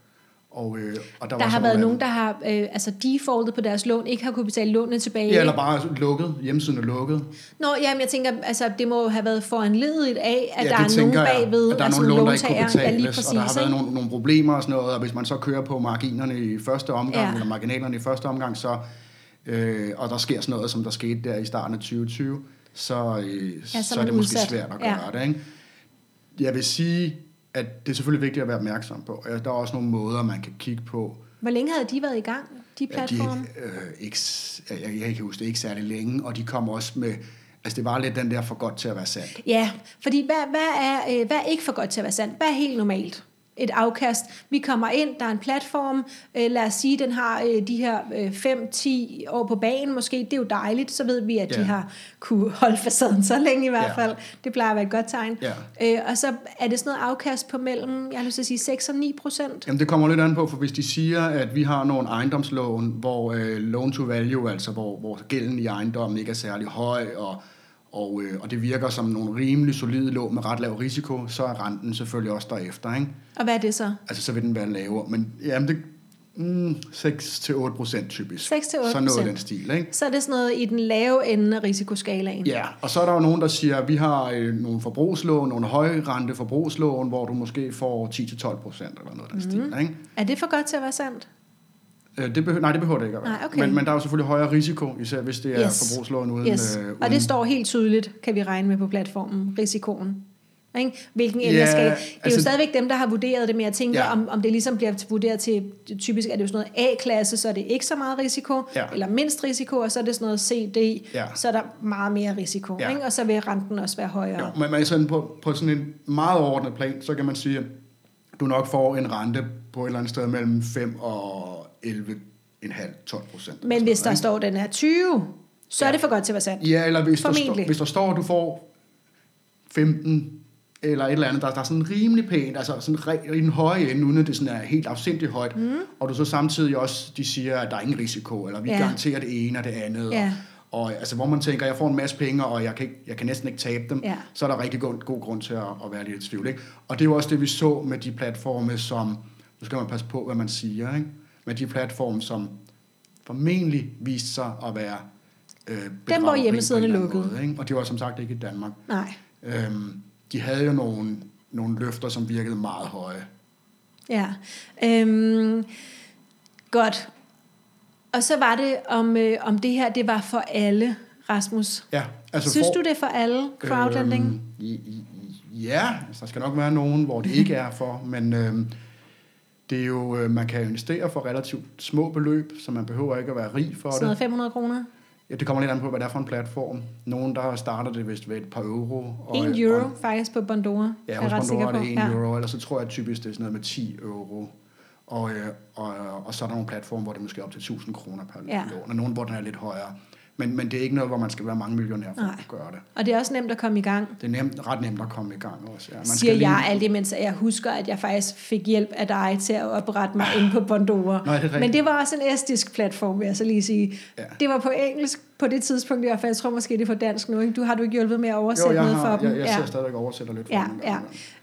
Og, øh, og der, Der var har været nogen, der har øh, altså defaultet på deres lån, ikke har kunne betale lånene tilbage. Ja, eller bare lukket. Hjemmesiden er lukket. Nå, jamen jeg tænker, altså det må have været foranledet af, at ja, der er nogen bagved, at der er altså nogle lån, der ikke kunne låntager. Ja, lige betales, præcis. og der har været nogle, nogle problemer og sådan noget, og hvis man så kører på marginerne i første omgang, Ja. ja. eller marginalerne i første omgang, så, øh, og der sker sådan noget, som der skete der i starten af 2020, så, øh, Ja, så, så er det måske udsat. svært at Ja. gøre det. Ikke? Jeg vil sige, at det er selvfølgelig vigtigt at være opmærksom på. Der er også nogle måder, man kan kigge på, Hvor længe havde de været i gang, de Ja, de, platforme? øh, ikke, jeg, jeg kan ikke huske det, ikke særlig længe, og de kom også med, altså det var lidt den der for godt til at være sandt. Ja, fordi hvad, hvad, er, øh, hvad er ikke for godt til at være sandt? Hvad er helt normalt? Et afkast. Vi kommer ind, der er en platform, øh, lad os sige, den har øh, de her 5-10 år på banen måske, det er jo dejligt, så ved vi, at de Ja. har kunne holde facaden så længe i hvert Ja. fald. Det plejer at være et godt tegn. Ja. Øh, og så er det sådan noget afkast på mellem, jeg har lyst til at sige 6 og 9 procent. Jamen det kommer lidt an på, for hvis de siger, at vi har nogle ejendomslån, hvor øh, loan to value, altså hvor, hvor gælden i ejendommen ikke er særlig høj, og, og, øh, og det virker som nogle rimelig solide lån med ret lav risiko, så er renten selvfølgelig også derefter, ikke? Og hvad er det så? Altså så vil den være lavere, men jamen det mm, 6-8 procent typisk. 6-8%. Så noget den stil, ikke? Så er det sådan noget i den lave ende af risikoskalaen. Ja, og så er der jo nogen, der siger, at vi har øh, nogle forbrugslån, nogle højrente forbrugslån, hvor du måske får 10-12 procent eller noget af den Mhm. stil, ikke? Er det for godt til at være sandt? Øh, det behøver, nej, det behøver det ikke at være. Nej, okay. men, men der er jo selvfølgelig højere risiko, især hvis det er Yes. forbrugslån uden... Yes. Øh, Og uden det står helt tydeligt, kan vi regne med på platformen, risikoen. Ikke? Hvilken Ja, yeah, skal. Det er altså, jo altså- stadigvæk dem, der har vurderet det, men jeg tænker, Ja. ja. om, om det ligesom bliver vurderet til, typisk er det jo sådan noget A-klasse, så er det ikke så meget risiko, Ja. eller mindst risiko, og så er det sådan noget CD, Ja. så er der meget mere risiko. Ja. Ikke? Og så vil renten også være højere. Jo, men, men sådan på, på sådan en meget overordnet plan, så kan man sige, at du nok får en rente på et eller andet sted mellem 5 og 11,5-12 procent. Men hvis der står, at den er 20, så ja. er det for godt til at være sandt. Ja, eller hvis der, står, Formentlig. hvis der står, at du får 15 eller et eller andet, der, der er sådan rimelig pænt, altså sådan re- i den høje ende, uden at det sådan er helt afsindigt højt, mm. og du så samtidig også, de siger, at der er ingen risiko, eller vi ja. garanterer det ene og det andet, Ja. og, og altså, hvor man tænker, jeg får en masse penge, og jeg kan, ikke, jeg kan næsten ikke tabe dem, Ja. så er der rigtig god, god grund til at, at være lidt i tvivl. Ikke? Og det er jo også det, vi så med de platforme, som, nu skal man passe på, hvad man siger, ikke? Med de platforme, som formentlig viste sig at være øh, hvor bedrageri hjemmesiden lukket. Måde, ikke? Og det var som sagt ikke i Danmark. Nej. Øhm, de havde jo nogle, nogle løfter, som virkede meget høje. Ja. Øhm, godt. Og så var det, om, øh, om det her, det var for alle, Rasmus. Ja, altså Synes for, du det er for alle, crowdlending? Øhm, i, i, ja, altså, der skal nok være nogen, hvor det ikke er for, men øhm, det er jo, øh, man kan investere for relativt små beløb, så man behøver ikke at være rig for Sådan det. noget 500 kroner? Ja, det kommer lidt an på, hvad det er for en platform. Nogen, der starter det vist ved et par euro. Og, 1 euro Og, faktisk på Bondora. ja, er hos Pandora er det. 1 Ja. euro, eller så tror jeg typisk, det er sådan noget med 10 euro. Og, øh, og, og så er der nogle platforme, hvor det måske er op til 1000 kroner per Ja. lån, og nogle, hvor den er lidt højere. Men, men det er ikke noget, hvor man skal være mange millionær for Nej. at gøre det. Og det er også nemt at komme i gang. Det er nemt, ret nemt at komme i gang også. Ja. Man siger lige- jeg alt imens jeg husker, at jeg faktisk fik hjælp af dig til at oprette mig inde på Bondora. Nå, er det? Men det var også en estisk platform, vil jeg så lige sige. Ja. Det var på engelsk på det tidspunkt i hvert fald. Jeg tror måske, det er på dansk nu. Ikke? Du har du ikke hjulpet med at Jo, oversætte jeg, noget har, for jeg, dem? jeg sidder stadigvæk og oversætter lidt for Ja, dem.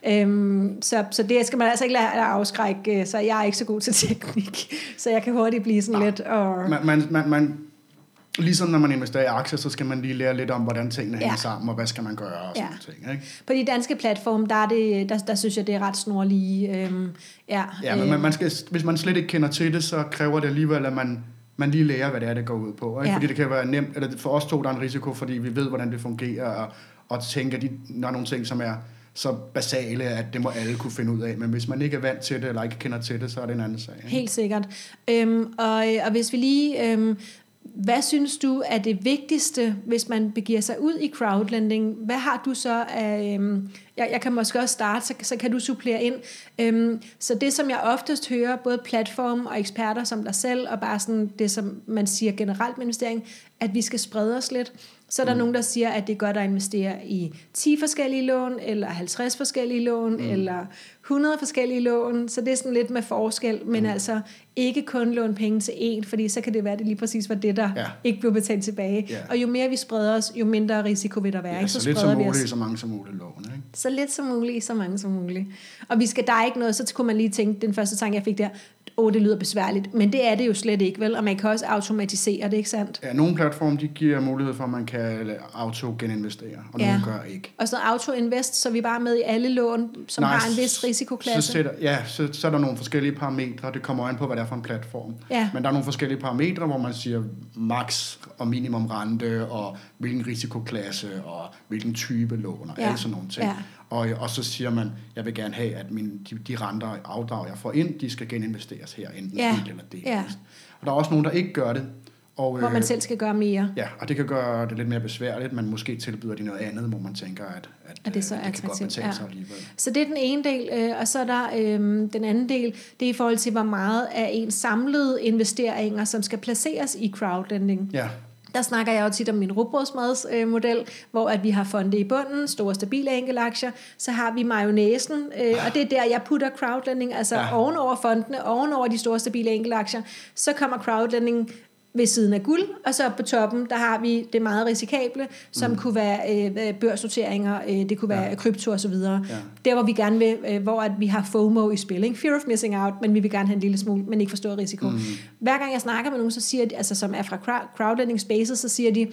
ja. Øhm, så, så det skal man altså ikke lade afskrække, så jeg er ikke så god til teknik, så jeg kan hurtigt blive sådan Nå. lidt... Og, Man, man, man, man, ligesom når man investerer i aktier, så skal man lige lære lidt om, hvordan tingene Ja. hænger sammen, og hvad skal man gøre og sådan Ja. ting. Ikke? på de danske platforme, der, er det, der, der synes jeg, det er ret snorlige. Øhm, ja, Ja, men man, man skal, hvis man slet ikke kender til det, så kræver det alligevel, at man, man lige lærer, hvad det er, det går ud på. Ikke? Ja. Fordi det kan være nemt, eller for os to, der er en risiko, fordi vi ved, hvordan det fungerer, og, og tænker, at de, der er nogle ting, som er så basale, at det må alle kunne finde ud af. Men hvis man ikke er vant til det, eller ikke kender til det, så er det en anden sag. Ikke? Helt sikkert. Øhm, og, og hvis vi lige... Øhm, hvad synes du er det vigtigste, hvis man begiver sig ud i crowdlending? Hvad har du så af... Øhm, jeg, jeg kan måske også starte, så, så kan du supplere ind. Øhm, så det, som jeg oftest hører, både platform og eksperter som dig selv, og bare sådan det, som man siger generelt med investering, at vi skal sprede os lidt. Så er der mm. nogen, der siger, at det er godt at investere i 10 forskellige lån, eller 50 forskellige lån, mm. eller 100 forskellige lån. Så det er sådan lidt med forskel, men mm. altså ikke kun låne penge til én, fordi så kan det være, at det lige præcis var det, der Ja. ikke blev betalt tilbage. Ja. Og jo mere vi spreder os, jo mindre risiko vil der være. Ja, så, så lidt som muligt, så mange som muligt lån. Ikke? Så lidt som muligt, så mange som muligt. Og vi skal, der er ikke noget, så kunne man lige tænke, den første tanke, jeg fik der, åh, oh, det lyder besværligt. Men det er det jo slet ikke, vel? Og man kan også automatisere det, ikke sandt? Ja, nogle platforme, de giver mulighed for, at man kan auto-geninvestere, og Ja. nogle gør ikke. Og noget auto-invest, så vi er bare med i alle lån, som Nej, har en vis Så, risikoklasse. sætter, ja, så, så er der nogle forskellige parametre. Det kommer an på, hvad det er for en platform. Ja. Men der er nogle forskellige parametre, hvor man siger max og minimum rente, og hvilken risikoklasse, og hvilken type lån, og ja. alle sådan nogle ting. Ja. Og, og så siger man, jeg vil gerne have, at min, de, de renter og afdrag, jeg får ind, de skal geninvesteres her, enten Ja. helt eller delvist. Ja. Og der er også nogen, der ikke gør det. Og, Hvor man øh, selv skal gøre mere. Ja, og det kan gøre det lidt mere besværligt, men måske tilbyder de noget andet, hvor man tænker, at, at, At det så øh, er det kan godt betale ja. sig alligevel. Så det er den ene del, øh, og så er der øh, den anden del, det er i forhold til, hvor meget af ens samlede investeringer, som skal placeres i crowdlending. Ja, Der snakker jeg jo tit om min rugbrødsmadsmodel, øh, hvor at vi har fonde i bunden, store stabile enkelaktier, så har vi mayonnaisen, øh, og det er der, jeg putter crowdlending, altså ja. Ovenover fondene, ovenover de store stabile enkelaktier, så kommer crowdlending ved siden af guld, og så på toppen, der har vi det meget risikable, som mm. kunne være øh, børsnoteringer, øh, det kunne være ja. krypto og så videre. Ja. Der, hvor vi gerne vil, øh, hvor at vi har FOMO i spil, ikke? fear of missing out, men vi vil gerne have en lille smule, men ikke for stor risiko. Mm. Hver gang jeg snakker med nogen, så siger de, altså som er fra crowd- crowdlending spaces, så siger de,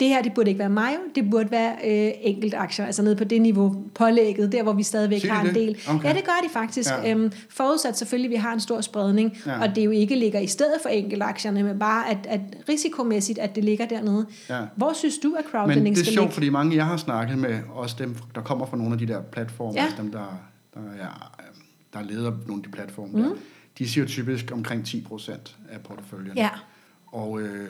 det her, det burde ikke være mig, det burde være øh, enkelt aktier, altså nede på det niveau, pålægget, der hvor vi stadigvæk Siger har en det? del. Okay. Ja, det gør de faktisk. Ja. Øhm, forudsat selvfølgelig, at vi har en stor spredning, Ja. og det jo ikke ligger i stedet for enkeltaktierne, men bare at, at risikomæssigt, at det ligger dernede. Ja. Hvor synes du, at Men crowdlending det er skal sjovt, ligge? fordi mange, jeg har snakket med, også dem, der kommer fra nogle af de der platforme, Ja. ja. dem, der, der, er, der leder nogle af de platforme, mm. der, de siger typisk omkring 10% af porteføljen. Ja, Og øh,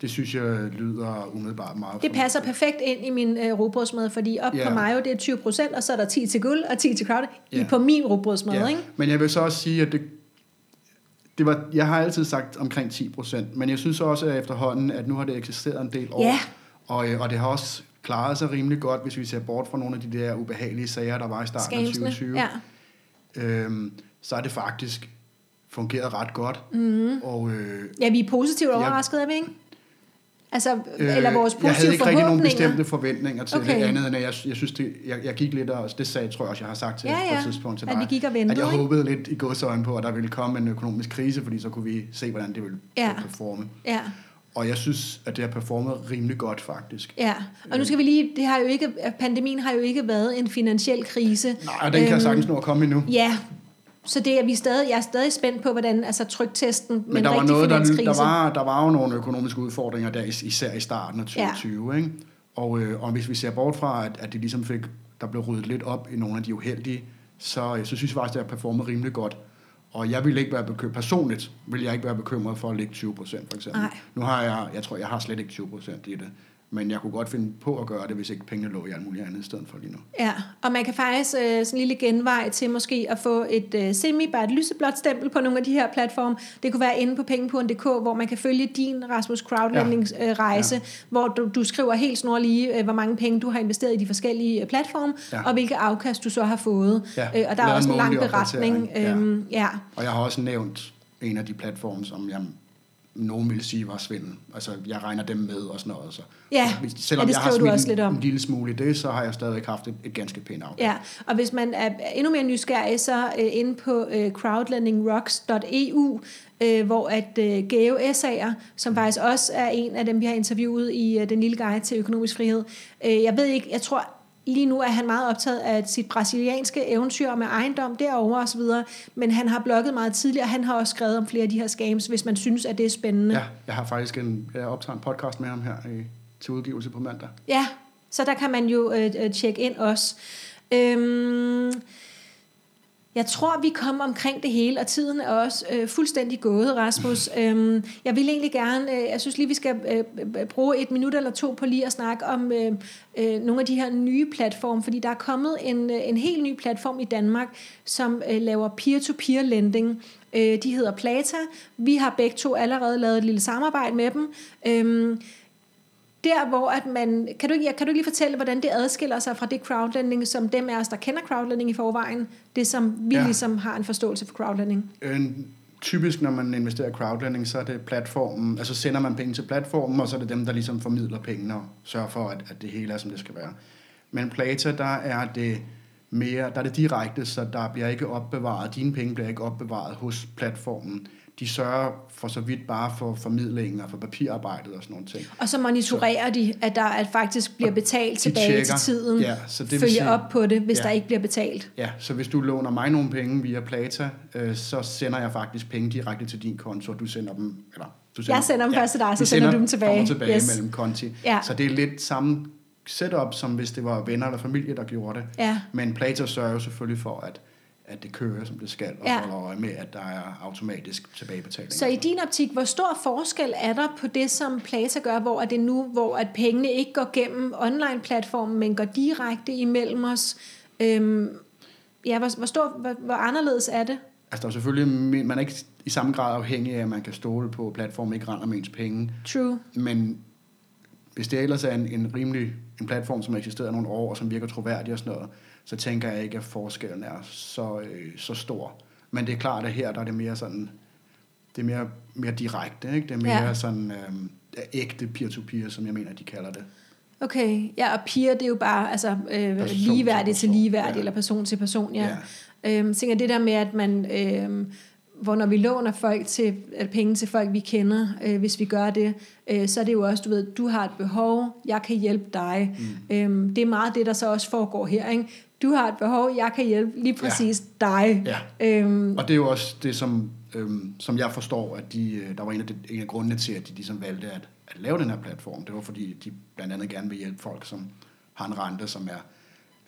det synes jeg lyder umiddelbart meget det passer fornuftigt. perfekt ind i min øh, rugbrødsmad, fordi op Ja. på Mayo, det er 20 procent, og så er der 10 til guld og 10 til crowd i Ja. på min rugbrødsmad, Ja. ikke? Men jeg vil så også sige, at det, det var, jeg har altid sagt omkring 10%, men jeg synes også at efterhånden, at nu har det eksisteret en del år, Ja. og, øh, og det har også klaret sig rimelig godt, hvis vi ser bort fra nogle af de der ubehagelige sager, der var i starten af Scamsene. 2020. Ja. øhm, så er det faktisk fungeret ret godt. Mm. Og, øh, ja, vi er positivt overrasket, er vi ikke? Altså, øh, eller vores jeg positive havde ikke rigtig nogen bestemte forventninger til Okay. det andet, end at jeg, jeg synes, det, jeg, jeg gik lidt, og det sagde, tror jeg også, jeg har sagt til Ja, på ja. et tidspunkt til At dig, vi gik og ventede, at jeg ikke? håbede lidt i godsøjne på, at der ville komme en økonomisk krise, fordi så kunne vi se, hvordan det ville Ja. ja. performe. Ja. Og jeg synes, at det har performet rimelig godt, faktisk. Ja, og nu skal vi lige, det har jo ikke, pandemien har jo ikke været en finansiel krise. Nej, og den kan Øhm, sagtens nå at komme endnu. Ja, så det er vi stadig, jeg er stadig spændt på, hvordan, altså tryktesten Men en der var, noget, der, der, var, der var jo nogle økonomiske udfordringer der, is- især i starten af 2020. Ja. Ikke? Og, øh, og hvis vi ser bort fra, at, at det ligesom fik, der blev ryddet lidt op i nogle af de uheldige, så, øh, så synes jeg faktisk, at det har performet rimelig godt. Og jeg vil ikke være bekymret, personligt vil jeg ikke være bekymret for at ligge 20 procent for eksempel. Nej. Nu har jeg, jeg tror, jeg har slet ikke 20 procent i det. Men jeg kunne godt finde på at gøre det, hvis ikke pengene lå i alt muligt andet i stedet for lige nu. Ja, og man kan faktisk øh, sådan en lille genvej til måske at få et øh, semi, bare et lyseblåt stempel på nogle af de her platforme. Det kunne være inde på pengepuren.dk, hvor man kan følge din Rasmus Crowdlending øh, rejse, ja. hvor du, du skriver helt snorlige, øh, hvor mange penge du har investeret i de forskellige øh, platforme, ja. Ja. og hvilke afkast du så har fået. Ja, Øh, og der er lavet også en lang beretning. ja. Øhm, ja. Og jeg har også nævnt en af de platforme, som jeg nogen vil sige var svindel. Altså, jeg regner dem med og sådan noget. Så. Ja, Hvis- Selvom ja, det jeg har du også lidt om. en, lille smule i det, så har jeg stadigvæk haft et, et ganske pænt afkast. Ja, og hvis man er endnu mere nysgerrig, så øh, inde på øh, crowdlendingrocks.eu, øh, hvor at øh, Geo Esser, som faktisk også er en af dem, vi har interviewet i øh, Den Lille Guide til Økonomisk Frihed. Øh, jeg ved ikke, jeg tror lige nu er han meget optaget af sit brasilianske eventyr med ejendom derovre osv., men han har blogget meget tidligere, han har også skrevet om flere af de her scams, hvis man synes, at det er spændende. Ja, jeg har faktisk en, jeg optager en podcast med ham her i, til udgivelse på mandag. Ja, så der kan man jo øh, øh, tjekke ind også. Øhm, jeg tror, vi kommer omkring det hele, og tiden er også øh, fuldstændig gået, Rasmus. øhm, jeg vil egentlig gerne, øh, jeg synes lige, vi skal øh, øh, bruge et minut eller to på lige at snakke om øh, øh, nogle af de her nye platforme, fordi der er kommet en, øh, en helt ny platform i Danmark, som øh, laver peer-to-peer lending. Øh, de hedder Plata. Vi har begge to allerede lavet et lille samarbejde med dem. Øhm, der hvor at man, kan du, ikke, kan du lige fortælle, hvordan det adskiller sig fra det crowdlending, som dem af os, der kender crowdlending i forvejen, det som vi ja. Ja. ligesom har en forståelse for crowdlending? Øh, typisk, når man investerer i crowdlending, så er det platformen, altså sender man penge til platformen, og så er det dem, der ligesom formidler pengene og sørger for, at, at det hele er, som det skal være. Men Plata, der er det mere, der er det direkte, så der bliver ikke opbevaret, dine penge bliver ikke opbevaret hos platformen. De sørger for så vidt bare for formidlingen og for papirarbejdet og sådan nogle ting. Og så monitorerer de, at der at faktisk bliver betalt tilbage tjekker. til tiden. Ja, så det følger sige- op på det, hvis Ja. der ikke bliver betalt. Ja, så hvis du låner mig nogle penge via Plata, øh, så sender jeg faktisk penge direkte til din konto, og du sender dem, eller du Jeg sender dem først til dig, så vi sender du dem tilbage. tilbage Yes. yes. mellem konti. Ja. Så det er lidt samme setup, som hvis det var venner eller familie, der gjorde det. Ja. Men Plata sørger jo selvfølgelig for, at, at det kører, som det skal, og Ja. holder øje med, at der er automatisk tilbagebetaling. Så i din optik, hvor stor forskel er der på det, som Plata gør, hvor er det nu, hvor at pengene ikke går gennem online-platformen, men går direkte imellem os? Øhm, ja, hvor, hvor, stor, hvor, hvor anderledes er det? Altså, der er selvfølgelig, man er ikke i samme grad afhængig af, at man kan stole på, at platformen ikke render med ens penge. True. Men hvis det ellers er en, en rimelig en platform, som har eksisteret nogle år, og som virker troværdig og sådan noget, så tænker jeg ikke, at forskellen er så, øh, så stor. Men det er klart, at her der er det mere sådan, det er mere, mere direkte, ikke? Det er mere Ja. sådan øh, ægte peer-to-peer, som jeg mener, de kalder det. Okay, ja, og peer, det er jo bare altså, øh, Person til ligeværdigt til person, ligeværdigt, ja. eller person til person, ja. Ja. Øhm, tænker det der med, at man, øhm, hvor når vi låner folk til, eller penge til folk, vi kender, øh, hvis vi gør det, øh, så er det jo også, du ved, du har et behov, jeg kan hjælpe dig. Mm. Øhm, det er meget det, der så også foregår her. Ikke? Du har et behov, jeg kan hjælpe lige præcis ja. dig. Ja. Øhm, og det er jo også det, som, øhm, som jeg forstår, at de, øh, der var en af, de, en af grundene til, at de ligesom valgte at, at lave den her platform. Det var fordi, de blandt andet gerne vil hjælpe folk, som har en rente, som er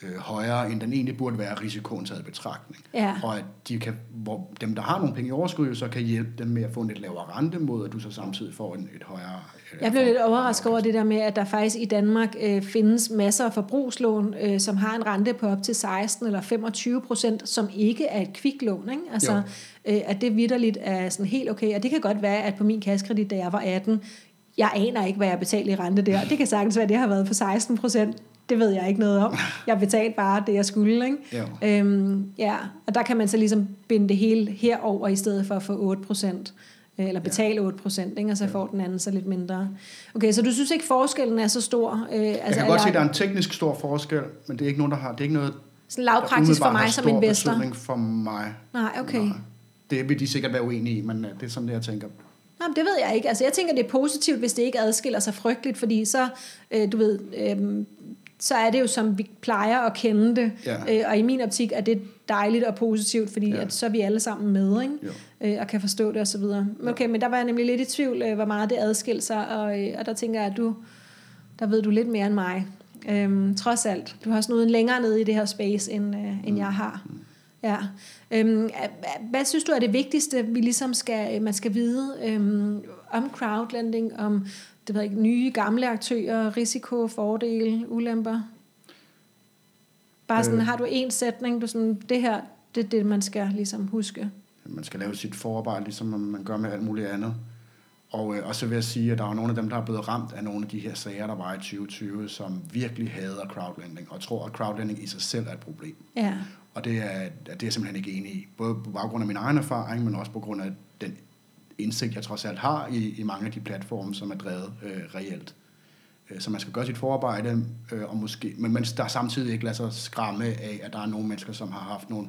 øh, højere, end den egentlig burde være risikoen taget i betragtning. Ja. Og at de kan, hvor dem, der har nogle penge i overskud, så kan hjælpe dem med at få en lidt lavere rente, mod at du så samtidig får en, et højere... Øh, jeg blev lidt overrasket over det der med, at der faktisk i Danmark øh, findes masser af forbrugslån, øh, som har en rente på op til 16 eller 25 procent, som ikke er et kviklån. Ikke? Altså, øh, at det vidderligt er sådan helt okay. Og det kan godt være, at på min kassekredit, da jeg var 18, jeg aner ikke, hvad jeg betalte i rente der. Det kan sagtens være, at det har været på 16 procent det ved jeg ikke noget om. Jeg betalte bare det, jeg skulle. Ikke? Øhm, ja. Og der kan man så ligesom binde det hele herover i stedet for at få 8 procent øh, eller betale ja. 8 procent, og så ja. får den anden så lidt mindre. Okay, så du synes ikke, forskellen er så stor? Øh, altså, jeg kan godt se, at der er en teknisk stor forskel, men det er ikke nogen, der har, det er ikke noget, sådan lavpraktisk for mig som investor? for mig. Nej, okay. Nej. Det vil de sikkert være uenige i, men øh, det er sådan det, jeg tænker. Jamen, det ved jeg ikke. Altså, jeg tænker, det er positivt, hvis det ikke adskiller sig frygteligt, fordi så, øh, du ved, øh, så er det jo som vi plejer at kende det. Ja. Øh, og i min optik er det dejligt og positivt, fordi ja. at så er vi alle sammen med, ikke? Øh, og kan forstå det osv. Okay, men der var jeg nemlig lidt i tvivl, øh, hvor meget det adskilte sig, og, øh, og der tænker jeg, at du, der ved du lidt mere end mig. Øhm, trods alt. Du har snuden længere nede i det her space, end, øh, end mm. jeg har. Mm. Ja. Øhm, hvad synes du er det vigtigste, vi ligesom skal, man skal vide øhm, om crowdlending, om det ved ikke, nye, gamle aktører, risiko, fordele, ulemper? Bare sådan, øh, har du en sætning, du sådan, det her, det er det, man skal ligesom huske? Man skal lave sit forarbejde, ligesom man gør med alt muligt andet. Og, øh, og så vil jeg sige, at der er nogle af dem, der er blevet ramt af nogle af de her sager, der var i 2020, som virkelig hader crowdlending, og tror, at crowdlending i sig selv er et problem. Ja. Og det er, det er jeg simpelthen ikke enig i. Både på baggrund af min egen erfaring, men også på grund af den indsigt, jeg trods alt har i, i mange af de platforme, som er drevet øh, reelt. Øh, så man skal gøre sit forarbejde, øh, og måske, men man, der samtidig ikke lader sig skræmme af, at der er nogle mennesker, som har haft nogle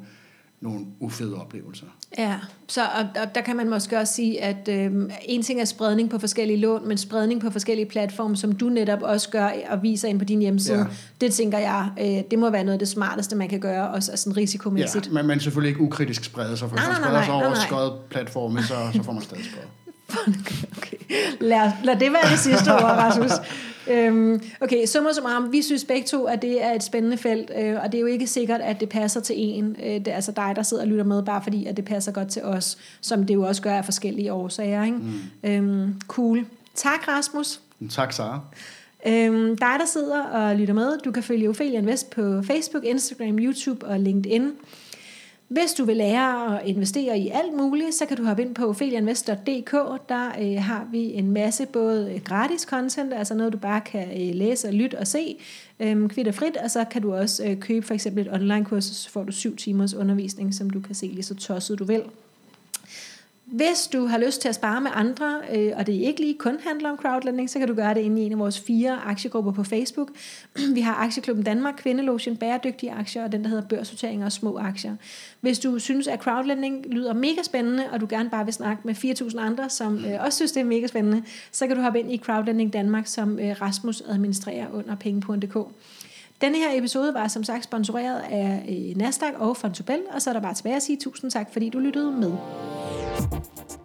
nogle ufede oplevelser. Ja, så og, og der kan man måske også sige, at øh, en ting er spredning på forskellige lån, men spredning på forskellige platforme, som du netop også gør og viser ind på din hjemmeside, ja. det tænker jeg, øh, det må være noget af det smarteste, man kan gøre, også sådan risikomæssigt. Ja, men man selvfølgelig ikke ukritisk spreder sig, for hvis man spreder sig over skrevet platforme, så, så får man stadig spredt. Okay. Lad, lad det være det sidste ord, Rasmus. Øhm, okay, summa summarum, vi synes begge to, at det er et spændende felt, øh, og det er jo ikke sikkert, at det passer til en. Øh, det er altså dig, der sidder og lytter med, bare fordi, at det passer godt til os, som det jo også gør af forskellige årsager. Ikke? Mm. Øhm, cool. Tak, Rasmus. Tak, Sara. Øhm, dig, der sidder og lytter med, du kan følge Ophelia Invest på Facebook, Instagram, YouTube og LinkedIn. Hvis du vil lære at investere i alt muligt, så kan du hoppe ind på ophelianvest.dk. Der øh, har vi en masse både øh, gratis content, altså noget du bare kan øh, læse og lytte og se, øh, kvitt og frit, og så kan du også øh, købe for eksempel et online kursus, så får du syv timers undervisning, som du kan se lige så tosset du vil. Hvis du har lyst til at spare med andre, øh, og det ikke lige kun handler om crowdlending, så kan du gøre det inde i en af vores fire aktiegrupper på Facebook. Vi har Aktieklubben Danmark, Kvindelotion, Bæredygtige Aktier, og den der hedder Børssortering og Små Aktier. Hvis du synes, at crowdlending lyder mega spændende, og du gerne bare vil snakke med 4.000 andre, som øh, også synes, det er mega spændende, så kan du hoppe ind i Crowdlending Danmark, som øh, Rasmus administrerer under pengepuren.dk. Denne her episode var som sagt sponsoreret af øh, Nasdaq og Fontobel, og så er der bare tilbage at sige tusind tak, fordi du lyttede med. Thank you.